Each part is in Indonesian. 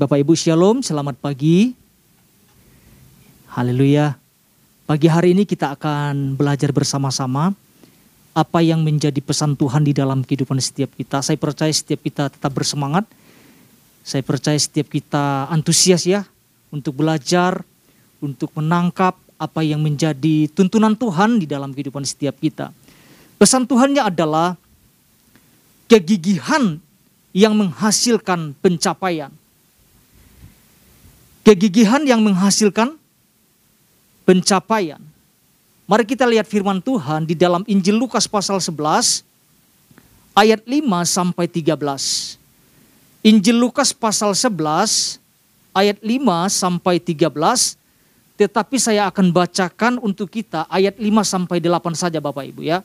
Bapak Ibu Shalom, selamat pagi. Haleluya. Pagi hari ini kita akan belajar bersama-sama apa yang menjadi pesan Tuhan di dalam kehidupan setiap kita. Saya percaya setiap kita tetap bersemangat. Saya percaya setiap kita antusias ya untuk belajar, untuk menangkap apa yang menjadi tuntunan Tuhan di dalam kehidupan setiap kita. Pesan Tuhannya adalah kegigihan yang menghasilkan pencapaian. Kegigihan yang menghasilkan pencapaian. Mari kita lihat firman Tuhan di dalam Injil Lukas pasal 11 ayat 5 sampai 13. Injil Lukas pasal 11 ayat 5 sampai 13 tetapi saya akan bacakan untuk kita ayat 5 sampai 8 saja Bapak Ibu ya.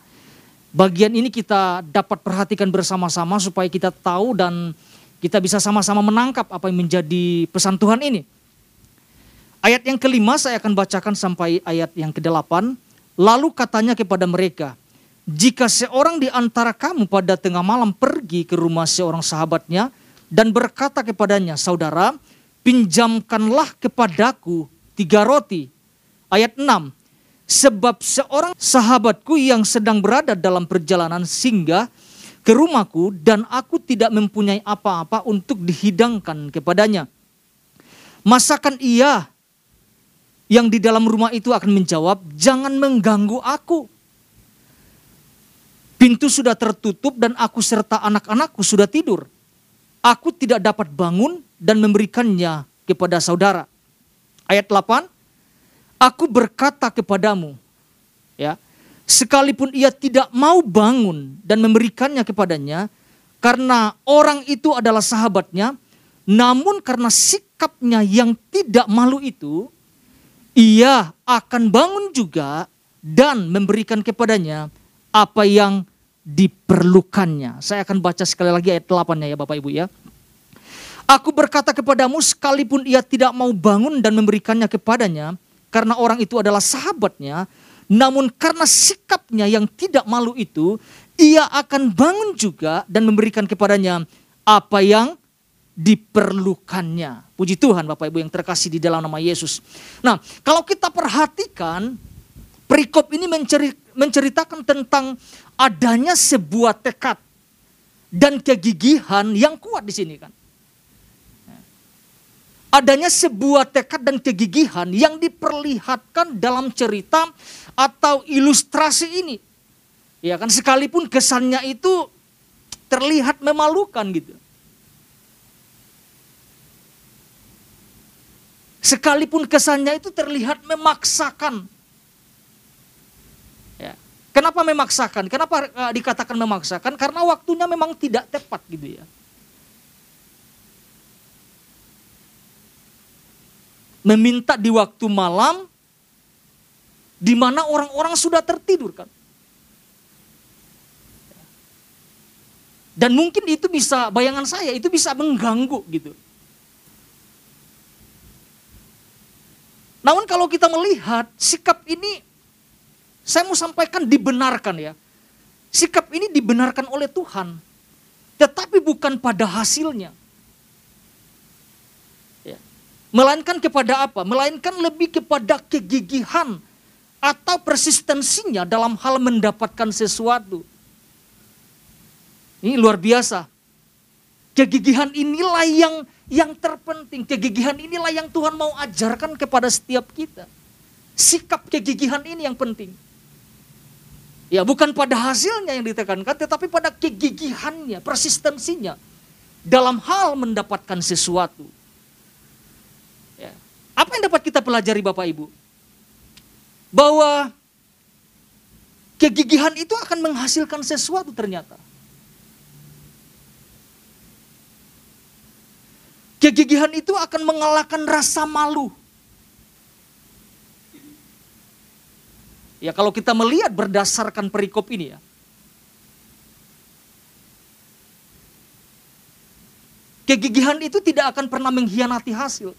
Bagian ini kita dapat perhatikan bersama-sama supaya kita tahu dan kita bisa sama-sama menangkap apa yang menjadi pesan Tuhan ini. Ayat yang kelima saya akan bacakan sampai ayat yang kedelapan. Lalu katanya kepada mereka, jika seorang di antara kamu pada tengah malam pergi ke rumah seorang sahabatnya dan berkata kepadanya, saudara, pinjamkanlah kepadaku tiga roti. Ayat 6, sebab seorang sahabatku yang sedang berada dalam perjalanan singgah ke rumahku dan aku tidak mempunyai apa-apa untuk dihidangkan kepadanya. Masakan ia yang di dalam rumah itu akan menjawab, "Jangan mengganggu aku. Pintu sudah tertutup dan aku serta anak-anakku sudah tidur. Aku tidak dapat bangun dan memberikannya kepada saudara." Ayat 8, "Aku berkata kepadamu, ya, sekalipun ia tidak mau bangun dan memberikannya kepadanya, karena orang itu adalah sahabatnya, namun karena sikapnya yang tidak malu itu, ia akan bangun juga dan memberikan kepadanya apa yang diperlukannya. Saya akan baca sekali lagi ayat 8-nya ya Bapak Ibu ya. Aku berkata kepadamu sekalipun ia tidak mau bangun dan memberikannya kepadanya karena orang itu adalah sahabatnya, namun karena sikapnya yang tidak malu itu, ia akan bangun juga dan memberikan kepadanya apa yang diperlukannya. Puji Tuhan Bapak Ibu yang terkasih di dalam nama Yesus. Nah kalau kita perhatikan perikop ini menceritakan tentang adanya sebuah tekad dan kegigihan yang kuat di sini kan. Adanya sebuah tekad dan kegigihan yang diperlihatkan dalam cerita atau ilustrasi ini. Ya kan sekalipun kesannya itu terlihat memalukan gitu. Sekalipun kesannya itu terlihat memaksakan. Ya. Kenapa memaksakan? Kenapa uh, dikatakan memaksakan? Karena waktunya memang tidak tepat gitu ya. Meminta di waktu malam di mana orang-orang sudah tertidur kan. Dan mungkin itu bisa, bayangan saya itu bisa mengganggu gitu. Namun kalau kita melihat sikap ini, saya mau sampaikan dibenarkan ya. Sikap ini dibenarkan oleh Tuhan, tetapi bukan pada hasilnya. Ya. Melainkan kepada apa? Melainkan lebih kepada kegigihan atau persistensinya dalam hal mendapatkan sesuatu. Ini luar biasa. Kegigihan inilah yang yang terpenting, kegigihan inilah yang Tuhan mau ajarkan kepada setiap kita. Sikap kegigihan ini yang penting. Ya bukan pada hasilnya yang ditekankan, tetapi pada kegigihannya, persistensinya. Dalam hal mendapatkan sesuatu. Ya. Apa yang dapat kita pelajari Bapak Ibu? Bahwa kegigihan itu akan menghasilkan sesuatu ternyata. Kegigihan itu akan mengalahkan rasa malu. Ya kalau kita melihat berdasarkan perikop ini ya. Kegigihan itu tidak akan pernah mengkhianati hasil.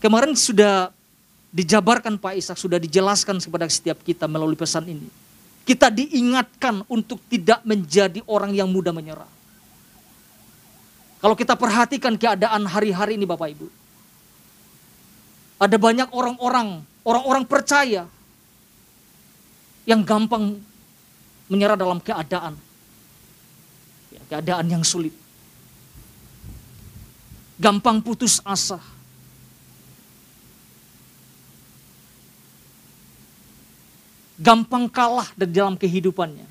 Kemarin sudah dijabarkan Pak Ishak, sudah dijelaskan kepada setiap kita melalui pesan ini Kita diingatkan untuk tidak menjadi orang yang mudah menyerah. Kalau kita perhatikan keadaan hari-hari ini Bapak Ibu. Ada banyak orang-orang, orang-orang percaya yang gampang menyerah dalam keadaan. Ya, keadaan yang sulit. Gampang putus asa. Gampang kalah dari dalam kehidupannya.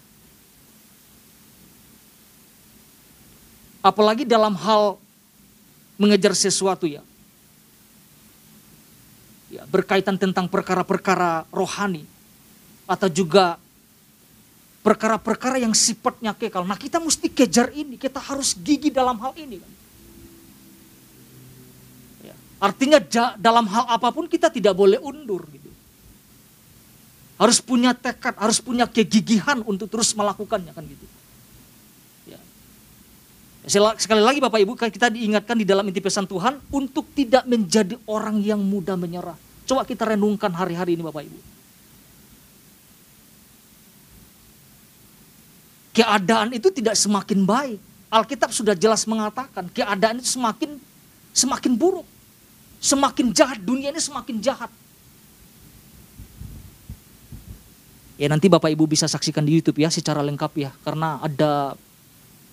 Apalagi dalam hal mengejar sesuatu ya. ya berkaitan tentang perkara-perkara rohani atau juga perkara-perkara yang sifatnya kekal. Nah kita mesti kejar ini, kita harus gigi dalam hal ini. Kan? Ya. Artinya dalam hal apa pun kita tidak boleh undur. Gitu. Harus punya tekad, harus punya kegigihan untuk terus melakukannya kan gitu. Sekali lagi Bapak Ibu, kita diingatkan di dalam inti pesan Tuhan untuk tidak menjadi orang yang mudah menyerah. Coba kita renungkan hari-hari ini Bapak Ibu. Keadaan itu tidak semakin baik. Alkitab sudah jelas mengatakan keadaan itu semakin semakin buruk. Semakin jahat, dunia ini semakin jahat. Ya nanti Bapak Ibu bisa saksikan di YouTube ya secara lengkap ya. Karena ada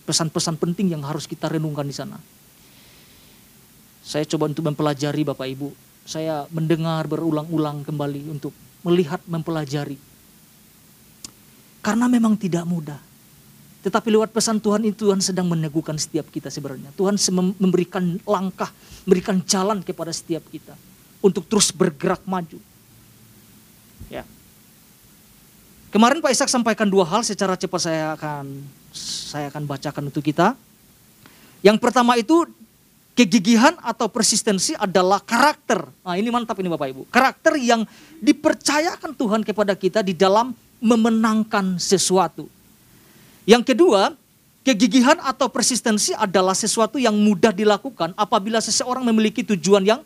pesan-pesan penting yang harus kita renungkan di sana. Saya coba untuk mempelajari Bapak Ibu. Saya mendengar berulang-ulang kembali untuk melihat, mempelajari. Karena memang tidak mudah. Tetapi lewat pesan Tuhan itu Tuhan sedang meneguhkan setiap kita sebenarnya. Tuhan memberikan langkah, memberikan jalan kepada setiap kita. Untuk terus bergerak maju. Ya. Kemarin Pak Ishak sampaikan dua hal secara cepat saya akan saya akan bacakan untuk kita. Yang pertama itu kegigihan atau persistensi adalah karakter. Nah ini mantap ini Bapak Ibu. Karakter yang dipercayakan Tuhan kepada kita di dalam memenangkan sesuatu. Yang kedua, kegigihan atau persistensi adalah sesuatu yang mudah dilakukan apabila seseorang memiliki tujuan yang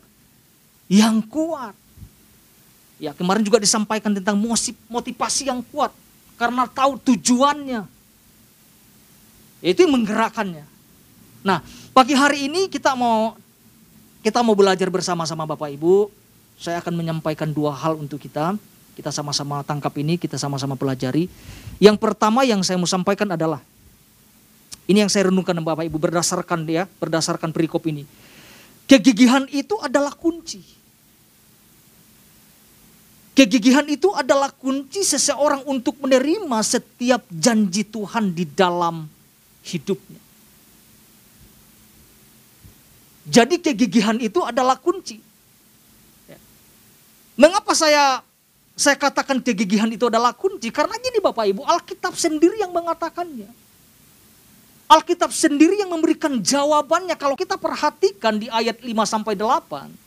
yang kuat. Ya, kemarin juga disampaikan tentang motivasi yang kuat karena tahu tujuannya. Itu yang menggerakkannya. Nah, pagi hari ini kita mau kita mau belajar bersama-sama Bapak Ibu. Saya akan menyampaikan dua hal untuk kita. Kita sama-sama tangkap ini, kita sama-sama pelajari. Yang pertama yang saya mau sampaikan adalah ini yang saya renungkan Bapak Ibu berdasarkan dia, berdasarkan perikop ini. Kegigihan itu adalah kunci. Kegigihan itu adalah kunci seseorang untuk menerima setiap janji Tuhan di dalam hidupnya. Jadi kegigihan itu adalah kunci. Ya. Mengapa saya saya katakan kegigihan itu adalah kunci? Karena gini Bapak Ibu, Alkitab sendiri yang mengatakannya. Alkitab sendiri yang memberikan jawabannya kalau kita perhatikan di ayat 5 sampai 8.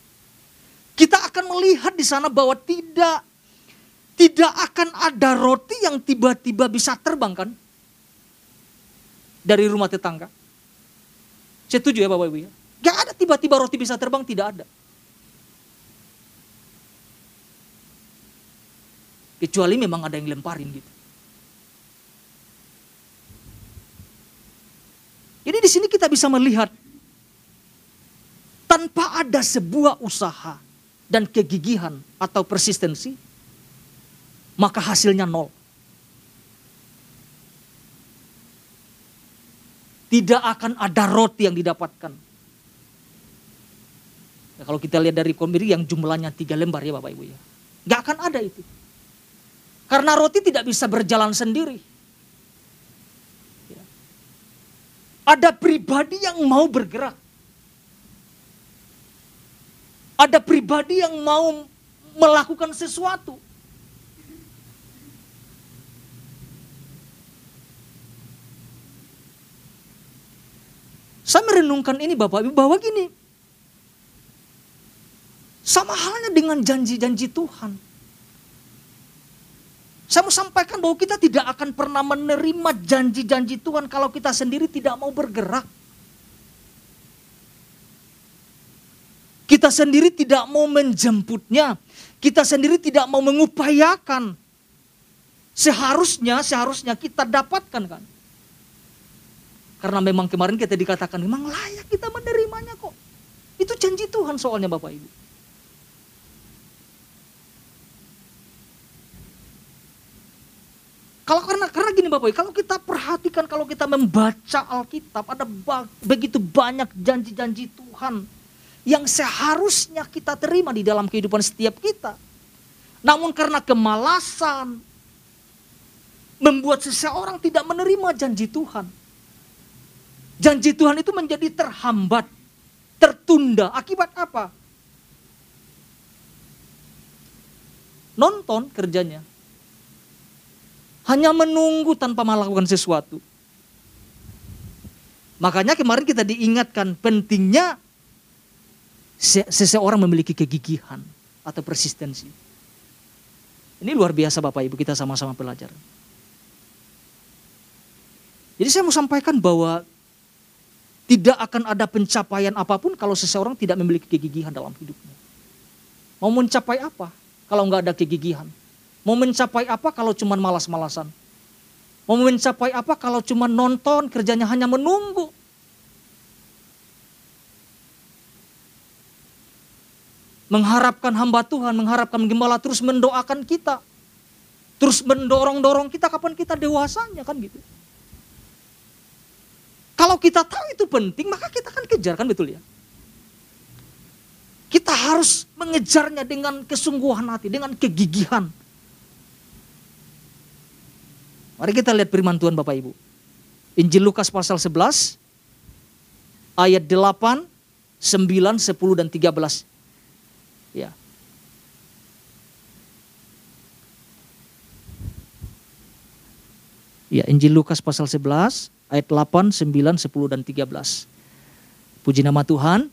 Kita akan melihat di sana bahwa tidak tidak akan ada roti yang tiba-tiba bisa terbang kan? dari rumah tetangga. Setuju ya Bapak Ibu ya? Gak ada tiba-tiba roti bisa terbang, tidak ada. Kecuali memang ada yang lemparin gitu. Jadi di sini kita bisa melihat tanpa ada sebuah usaha dan kegigihan atau persistensi, maka hasilnya nol. tidak akan ada roti yang didapatkan. Ya, kalau kita lihat dari komiri yang jumlahnya tiga lembar ya Bapak Ibu ya. Gak akan ada itu. Karena roti tidak bisa berjalan sendiri. Ya. Ada pribadi yang mau bergerak. Ada pribadi yang mau melakukan sesuatu. Saya merenungkan ini Bapak Ibu bahwa gini. Sama halnya dengan janji-janji Tuhan. Saya mau sampaikan bahwa kita tidak akan pernah menerima janji-janji Tuhan kalau kita sendiri tidak mau bergerak. Kita sendiri tidak mau menjemputnya. Kita sendiri tidak mau mengupayakan. seharusnya seharusnya kita dapatkan kan. Karena memang kemarin kita dikatakan memang layak kita menerimanya kok. Itu janji Tuhan soalnya Bapak Ibu. Kalau karena karena gini Bapak Ibu, kalau kita perhatikan kalau kita membaca Alkitab ada begitu banyak janji-janji Tuhan yang seharusnya kita terima di dalam kehidupan setiap kita. Namun karena kemalasan, membuat seseorang tidak menerima janji Tuhan. Janji Tuhan itu menjadi terhambat, tertunda. Akibat apa? Nonton kerjanya. Hanya menunggu tanpa melakukan sesuatu. Makanya kemarin kita diingatkan pentingnya seseorang memiliki kegigihan atau persistensi. Ini luar biasa Bapak Ibu kita sama-sama belajar. Jadi saya mau sampaikan bahwa tidak akan ada pencapaian apa pun kalau seseorang tidak memiliki kegigihan dalam hidupnya. Mau mencapai apa kalau nggak ada kegigihan? Mau mencapai apa kalau cuma malas-malasan? Mau mencapai apa kalau cuma nonton kerjanya hanya menunggu? Mengharapkan hamba Tuhan, mengharapkan gembala terus mendoakan kita. Terus mendorong-dorong kita kapan kita dewasanya kan gitu. Kalau kita tahu itu penting, maka kita akan kejar kan betul ya. Kita harus mengejarnya dengan kesungguhan hati, dengan kegigihan. Mari kita lihat firman Tuhan Bapak Ibu. Injil Lukas pasal 11 ayat 8, 9, 10 dan 13. Ya. Ya, Injil Lukas pasal 11 ayat 8, 9, 10 dan 13. Puji nama Tuhan.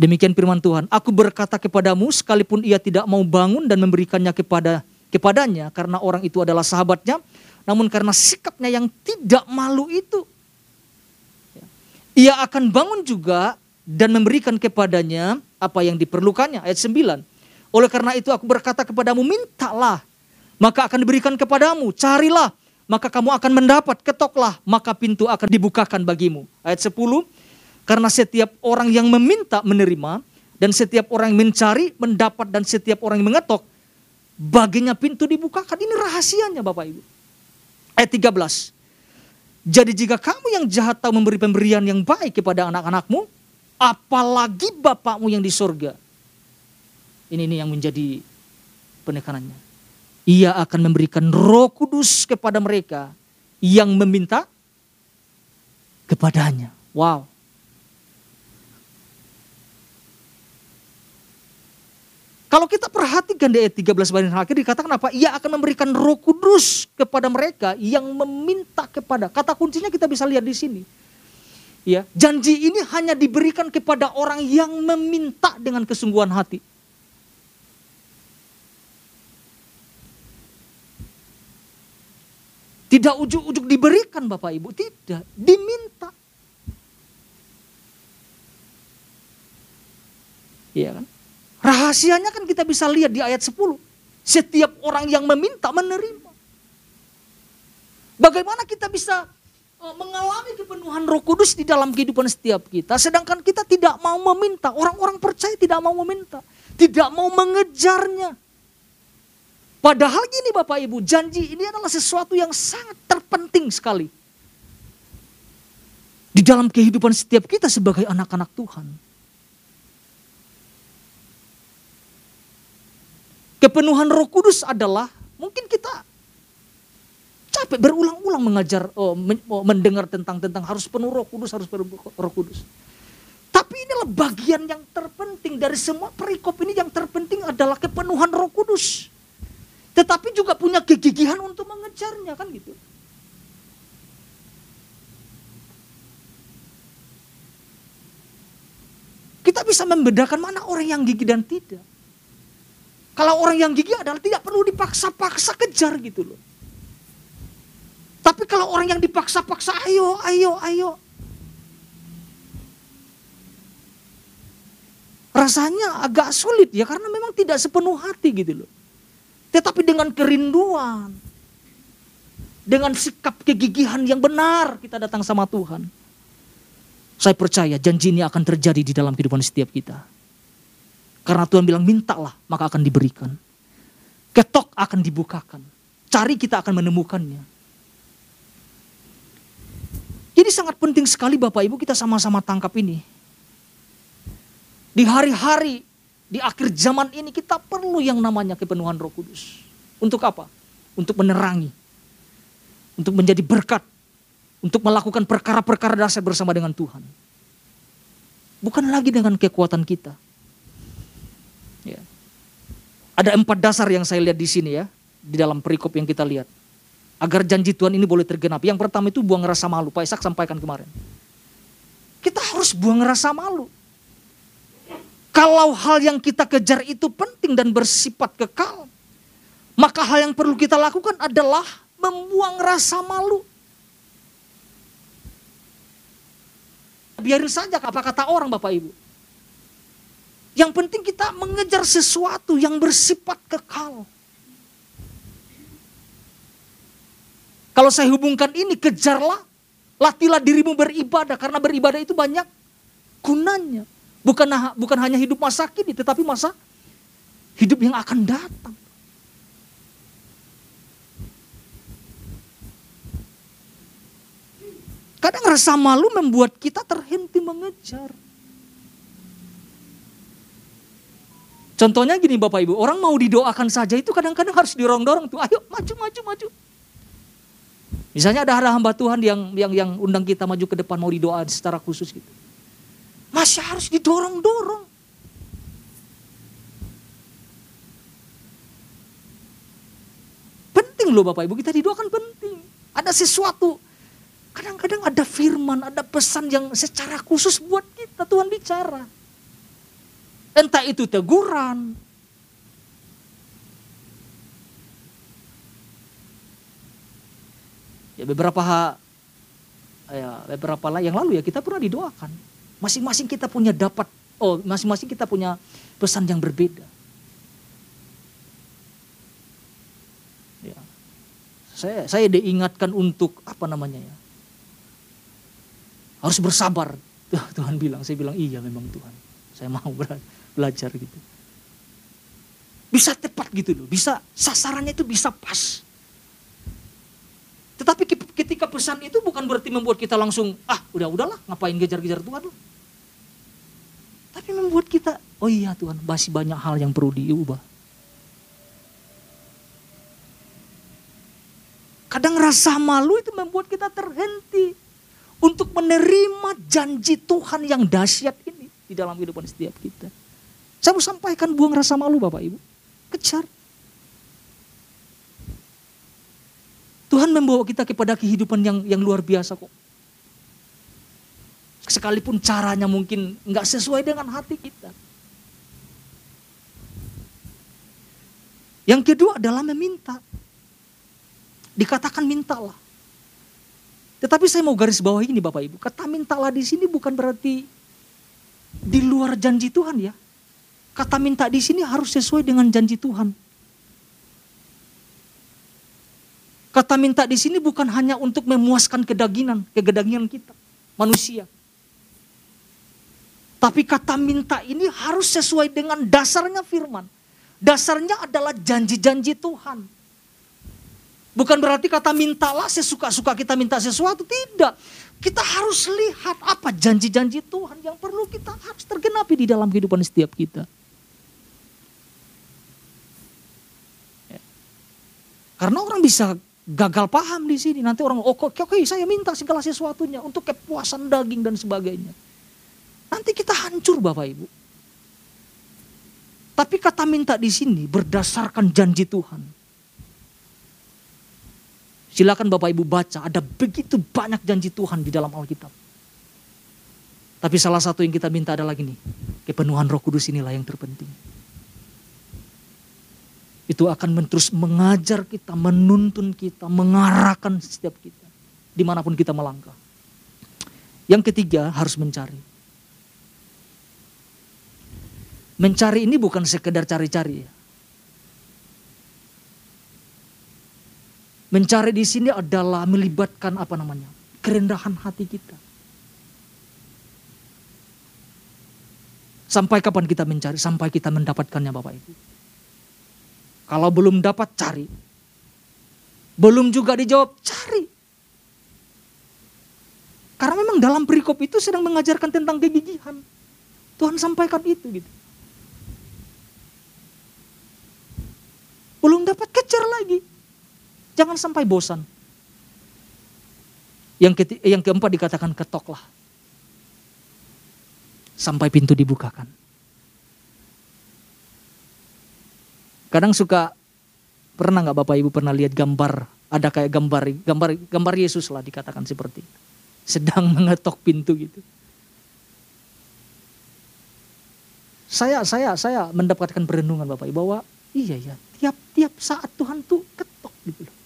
Demikian firman Tuhan, aku berkata kepadamu sekalipun ia tidak mau bangun dan memberikannya kepada kepadanya karena orang itu adalah sahabatnya, namun karena sikapnya yang tidak malu itu ia akan bangun juga dan memberikan kepadanya apa yang diperlukannya. Ayat 9. Oleh karena itu aku berkata kepadamu, mintalah, maka akan diberikan kepadamu. Carilah, maka kamu akan mendapat, ketoklah, maka pintu akan dibukakan bagimu. Ayat 10, karena setiap orang yang meminta menerima, dan setiap orang yang mencari mendapat, dan setiap orang yang mengetok, baginya pintu dibukakan. Ini rahasianya Bapak Ibu. Ayat 13, jadi jika kamu yang jahat tahu memberi pemberian yang baik kepada anak-anakmu, apalagi Bapakmu yang di surga. Ini, ini yang menjadi penekanannya ia akan memberikan roh kudus kepada mereka yang meminta kepadanya. Wow. Kalau kita perhatikan di ayat 13 bagian akhir dikatakan apa? Ia akan memberikan roh kudus kepada mereka yang meminta kepada. Kata kuncinya kita bisa lihat di sini. Ya, janji ini hanya diberikan kepada orang yang meminta dengan kesungguhan hati. Tidak ujuk-ujuk diberikan Bapak Ibu, tidak, diminta. Iya kan? Rahasianya kan kita bisa lihat di ayat 10. Setiap orang yang meminta menerima. Bagaimana kita bisa mengalami kepenuhan Roh Kudus di dalam kehidupan setiap kita, sedangkan kita tidak mau meminta. Orang-orang percaya tidak mau meminta, tidak mau mengejarnya. Padahal gini Bapak Ibu, janji ini adalah sesuatu yang sangat terpenting sekali. Di dalam kehidupan setiap kita sebagai anak-anak Tuhan. Kepenuhan roh kudus adalah mungkin kita capek berulang-ulang mengajar, oh, oh, mendengar tentang tentang harus penuh roh kudus, harus penuh roh kudus. Tapi inilah bagian yang terpenting dari semua perikop ini yang terpenting adalah kepenuhan roh kudus tetapi juga punya kegigihan untuk mengejarnya kan gitu. Kita bisa membedakan mana orang yang gigih dan tidak. Kalau orang yang gigih adalah tidak perlu dipaksa-paksa kejar gitu loh. Tapi kalau orang yang dipaksa-paksa, ayo, ayo, ayo. Rasanya agak sulit ya karena memang tidak sepenuh hati gitu loh. Tetapi dengan kerinduan, dengan sikap kegigihan yang benar kita datang sama Tuhan. Saya percaya janji ini akan terjadi di dalam kehidupan setiap kita. Karena Tuhan bilang mintalah maka akan diberikan. Ketok akan dibukakan. Cari kita akan menemukannya. Jadi sangat penting sekali Bapak Ibu kita sama-sama tangkap ini. Di hari-hari, di akhir zaman ini kita perlu yang namanya kepenuhan roh kudus. Untuk apa? Untuk menerangi. Untuk menjadi berkat. Untuk melakukan perkara-perkara dasar bersama dengan Tuhan. Bukan lagi dengan kekuatan kita. Ya. Ada empat dasar yang saya lihat di sini ya. Di dalam perikop yang kita lihat agar janji Tuhan ini boleh tergenapi. Yang pertama itu buang rasa malu. Pak Ishak sampaikan kemarin. Kita harus buang rasa malu. Kalau hal yang kita kejar itu penting dan bersifat kekal, maka hal yang perlu kita lakukan adalah membuang rasa malu. Biarin saja apa kata orang Bapak Ibu. Yang penting kita mengejar sesuatu yang bersifat kekal. Kalau saya hubungkan ini, kejarlah. Latihlah dirimu beribadah. Karena beribadah itu banyak gunanya. Bukan, bukan hanya hidup masa kini, tetapi masa hidup yang akan datang. Kadang rasa malu membuat kita terhenti mengejar. Contohnya gini Bapak Ibu, orang mau didoakan saja itu kadang-kadang harus dorong-dorong tuh, ayo maju, maju, maju. Misalnya ada, hamba Tuhan yang yang yang undang kita maju ke depan mau didoa secara khusus gitu. Masih harus didorong-dorong. Penting loh Bapak Ibu, kita didoakan penting. Ada sesuatu, kadang-kadang ada firman, ada pesan yang secara khusus buat kita, Tuhan bicara. Entah itu teguran, Ya beberapa ya beberapa yang lalu ya kita pernah didoakan. Masing-masing kita punya dapat oh masing-masing kita punya pesan yang berbeda. Ya. Saya saya diingatkan untuk apa namanya ya? Harus bersabar. Tuhan bilang, saya bilang iya memang Tuhan. Saya mau belajar gitu. Bisa tepat gitu loh, bisa sasarannya itu bisa pas. Tetapi ketika pesan itu bukan berarti membuat kita langsung, ah udah udahlah ngapain gejar-gejar Tuhan loh. Tapi membuat kita, oh iya Tuhan masih banyak hal yang perlu diubah. Kadang rasa malu itu membuat kita terhenti untuk menerima janji Tuhan yang dahsyat ini di dalam kehidupan setiap kita. Saya mau sampaikan buang rasa malu Bapak Ibu. Kejar. Tuhan membawa kita kepada kehidupan yang yang luar biasa kok. Sekalipun caranya mungkin nggak sesuai dengan hati kita. Yang kedua adalah meminta. Dikatakan mintalah. Tetapi saya mau garis bawah ini Bapak Ibu. Kata mintalah di sini bukan berarti di luar janji Tuhan ya. Kata minta di sini harus sesuai dengan janji Tuhan. Kata minta di sini bukan hanya untuk memuaskan kedagingan, kegedagingan kita, manusia. Tapi kata minta ini harus sesuai dengan dasarnya firman. Dasarnya adalah janji-janji Tuhan. Bukan berarti kata mintalah sesuka-suka kita minta sesuatu. Tidak. Kita harus lihat apa janji-janji Tuhan yang perlu kita harus tergenapi di dalam kehidupan setiap kita. Ya. Karena orang bisa gagal paham di sini. Nanti orang, oh oke, oke saya minta segala sesuatunya untuk kepuasan daging dan sebagainya. Nanti kita hancur Bapak Ibu. Tapi kata minta di sini berdasarkan janji Tuhan. Silakan Bapak Ibu baca, ada begitu banyak janji Tuhan di dalam Alkitab. Tapi salah satu yang kita minta adalah gini, kepenuhan roh kudus inilah yang terpenting itu akan terus mengajar kita, menuntun kita, mengarahkan setiap kita. Di mana pun kita melangkah. Yang ketiga harus mencari. Mencari ini bukan sekedar cari-cari ya. Mencari di sini adalah melibatkan apa namanya? Kerendahan hati kita. Sampai kapan kita mencari? Sampai kita mendapatkannya Bapak Ibu. Kalau belum dapat, cari. Belum juga dijawab, cari. Karena memang dalam perikop itu sedang mengajarkan tentang kegigihan. Tuhan sampaikan itu gitu. Belum dapat kejar lagi. Jangan sampai bosan. Yang, keti, yang keempat dikatakan ketoklah. Sampai pintu dibukakan. Kadang suka pernah nggak Bapak Ibu pernah lihat gambar ada kayak gambar gambar gambar Yesus lah dikatakan seperti sedang mengetok pintu gitu. Saya saya saya mendapatkan perenungan Bapak Ibu bahwa iya ya tiap-tiap saat Tuhan tuh ketok gitu loh.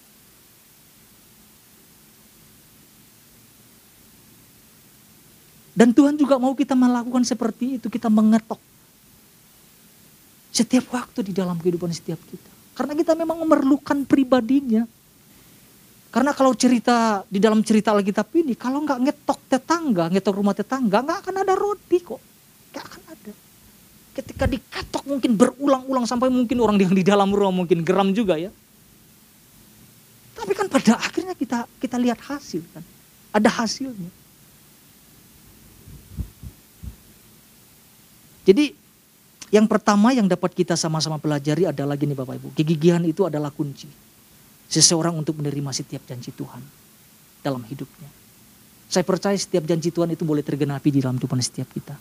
Dan Tuhan juga mau kita melakukan seperti itu, kita mengetok. Setiap waktu di dalam kehidupan setiap kita. Karena kita memang memerlukan pribadinya. Karena kalau cerita di dalam cerita Alkitab ini, kalau nggak ngetok tetangga, ngetok rumah tetangga, nggak akan ada roti kok. Nggak akan ada. Ketika diketok mungkin berulang-ulang sampai mungkin orang yang di dalam rumah mungkin geram juga ya. Tapi kan pada akhirnya kita kita lihat hasil kan. Ada hasilnya. Jadi yang pertama yang dapat kita sama-sama pelajari adalah gini Bapak Ibu. Kegigihan itu adalah kunci. Seseorang untuk menerima setiap janji Tuhan dalam hidupnya. Saya percaya setiap janji Tuhan itu boleh tergenapi di dalam kehidupan setiap kita.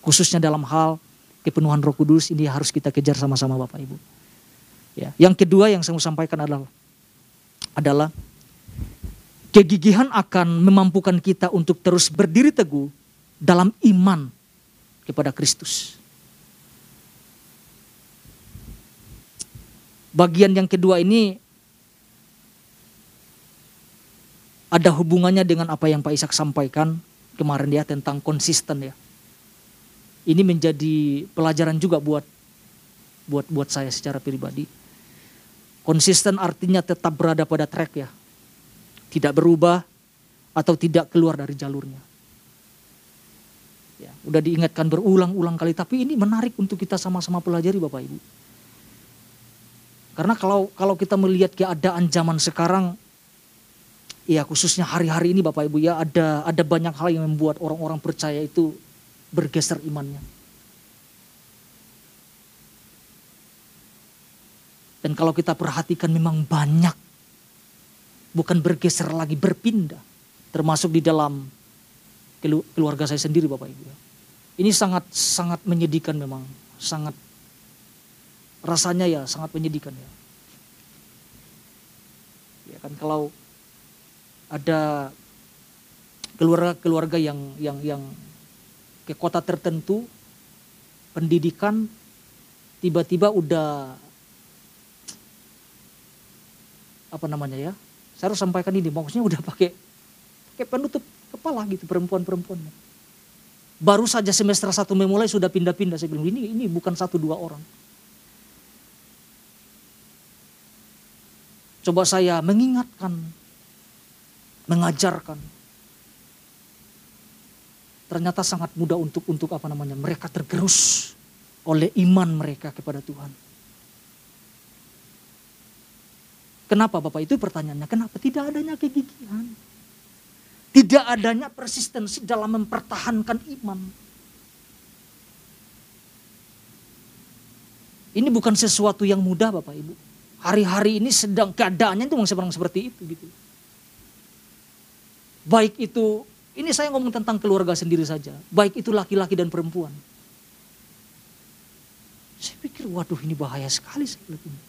Khususnya dalam hal kepenuhan roh kudus ini harus kita kejar sama-sama Bapak Ibu. Ya. Yang kedua yang saya mau sampaikan adalah adalah kegigihan akan memampukan kita untuk terus berdiri teguh dalam iman kepada Kristus. Bagian yang kedua ini ada hubungannya dengan apa yang Pak Ishak sampaikan kemarin ya tentang konsisten ya. Ini menjadi pelajaran juga buat buat buat saya secara pribadi. Konsisten artinya tetap berada pada track ya. Tidak berubah atau tidak keluar dari jalurnya. Ya, udah diingatkan berulang-ulang kali, tapi ini menarik untuk kita sama-sama pelajari Bapak Ibu. Karena kalau kalau kita melihat keadaan zaman sekarang, ya khususnya hari-hari ini Bapak Ibu ya ada ada banyak hal yang membuat orang-orang percaya itu bergeser imannya. Dan kalau kita perhatikan memang banyak, bukan bergeser lagi, berpindah. Termasuk di dalam keluarga saya sendiri Bapak Ibu. Ini sangat sangat menyedihkan memang, sangat rasanya ya sangat menyedihkan ya. Ya kan kalau ada keluarga-keluarga yang yang yang ke kota tertentu pendidikan tiba-tiba udah apa namanya ya saya harus sampaikan ini maksudnya udah pakai pakai penutup kepala gitu perempuan-perempuan. Baru saja semester satu memulai sudah pindah-pindah. Saya bilang ini ini bukan satu dua orang. Coba saya mengingatkan, mengajarkan. Ternyata sangat mudah untuk untuk apa namanya mereka tergerus oleh iman mereka kepada Tuhan. Kenapa Bapak? Itu pertanyaannya. Kenapa? Tidak adanya kegigihan. Tidak adanya persistensi dalam mempertahankan iman. Ini bukan sesuatu yang mudah Bapak Ibu. Hari-hari ini sedang keadaannya itu memang seperti itu gitu. Baik itu, ini saya ngomong tentang keluarga sendiri saja. Baik itu laki-laki dan perempuan. Saya pikir waduh ini bahaya sekali seperti ini.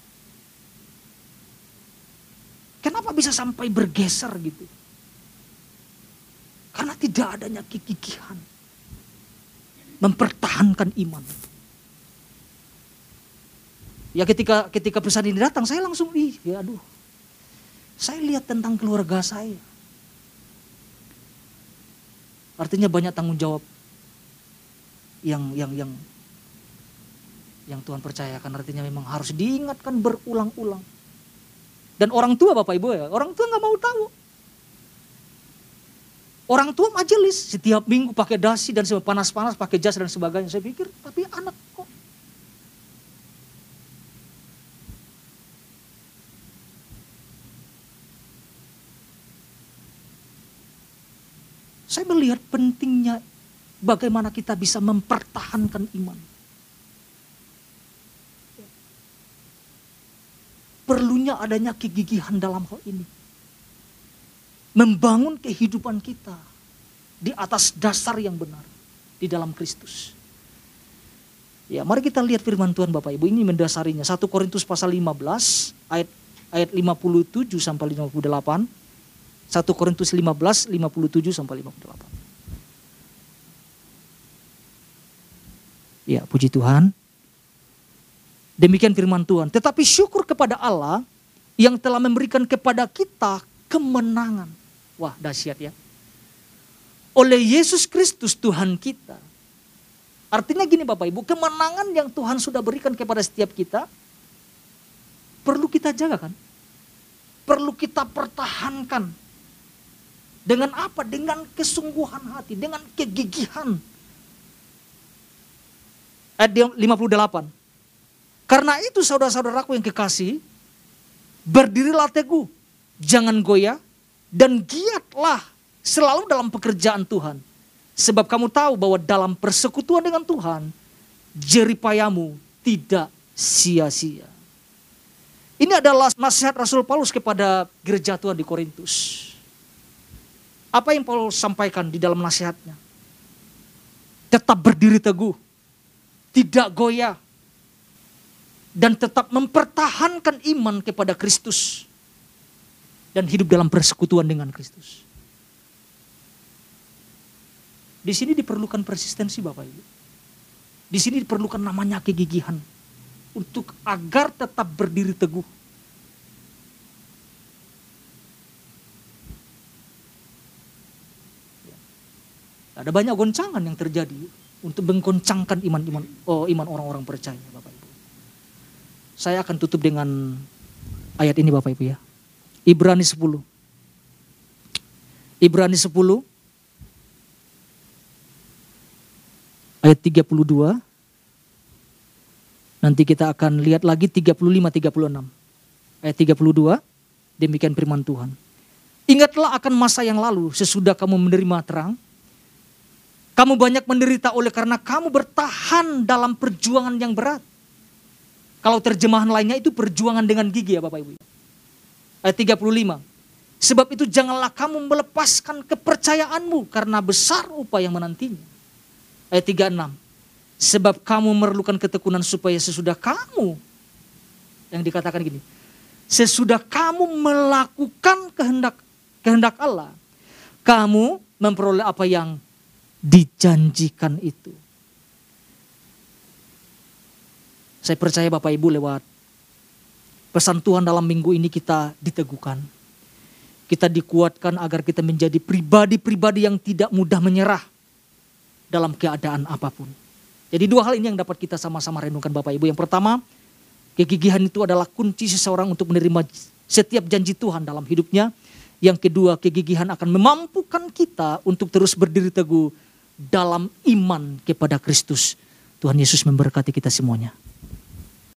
Kenapa bisa sampai bergeser gitu? Karena tidak adanya kegigihan. Mempertahankan iman. Ya ketika ketika pesan ini datang saya langsung ih ya aduh. Saya lihat tentang keluarga saya. Artinya banyak tanggung jawab yang yang yang yang Tuhan percayakan artinya memang harus diingatkan berulang-ulang. Dan orang tua Bapak Ibu ya, orang tua nggak mau tahu. Orang tua majelis setiap minggu pakai dasi dan panas-panas pakai jas dan sebagainya. Saya pikir, tapi anak kok Saya melihat pentingnya bagaimana kita bisa mempertahankan iman. Perlunya adanya kegigihan dalam hal ini. Membangun kehidupan kita di atas dasar yang benar di dalam Kristus. Ya, mari kita lihat firman Tuhan Bapak Ibu ini mendasarinya. 1 Korintus pasal 15 ayat ayat 57 sampai 58. 1 Korintus 15 57 sampai 58. Ya, puji Tuhan. Demikian firman Tuhan. Tetapi syukur kepada Allah yang telah memberikan kepada kita kemenangan. Wah, dahsyat ya. Oleh Yesus Kristus Tuhan kita. Artinya gini Bapak Ibu, kemenangan yang Tuhan sudah berikan kepada setiap kita perlu kita jaga kan? Perlu kita pertahankan. Dengan apa? Dengan kesungguhan hati, dengan kegigihan. Ayat 58. Karena itu saudara-saudaraku yang kekasih, berdirilah teguh, jangan goyah, dan giatlah selalu dalam pekerjaan Tuhan. Sebab kamu tahu bahwa dalam persekutuan dengan Tuhan, jeripayamu tidak sia-sia. Ini adalah nasihat Rasul Paulus kepada gereja Tuhan di Korintus. Apa yang Paulus sampaikan di dalam nasihatnya? Tetap berdiri teguh, tidak goyah, dan tetap mempertahankan iman kepada Kristus dan hidup dalam persekutuan dengan Kristus. Di sini diperlukan persistensi Bapak Ibu. Di sini diperlukan namanya kegigihan untuk agar tetap berdiri teguh. Ada banyak goncangan yang terjadi untuk menggoncangkan iman-iman oh, iman orang-orang percaya Bapak Ibu. Saya akan tutup dengan ayat ini Bapak Ibu ya. Ibrani 10. Ibrani 10 ayat 32. Nanti kita akan lihat lagi 35 36. Ayat 32 demikian firman Tuhan. Ingatlah akan masa yang lalu sesudah kamu menerima terang. Kamu banyak menderita oleh karena kamu bertahan dalam perjuangan yang berat. Kalau terjemahan lainnya itu perjuangan dengan gigi ya Bapak Ibu. Ayat 35. Sebab itu janganlah kamu melepaskan kepercayaanmu karena besar upaya yang menantinya. Ayat 36. Sebab kamu memerlukan ketekunan supaya sesudah kamu yang dikatakan gini. Sesudah kamu melakukan kehendak kehendak Allah, kamu memperoleh apa yang dijanjikan itu. Saya percaya Bapak Ibu lewat pesan Tuhan dalam minggu ini kita diteguhkan. Kita dikuatkan agar kita menjadi pribadi-pribadi yang tidak mudah menyerah dalam keadaan apa pun. Jadi dua hal ini yang dapat kita sama-sama renungkan Bapak Ibu. Yang pertama, kegigihan itu adalah kunci seseorang untuk menerima setiap janji Tuhan dalam hidupnya. Yang kedua, kegigihan akan memampukan kita untuk terus berdiri teguh dalam iman kepada Kristus. Tuhan Yesus memberkati kita semuanya.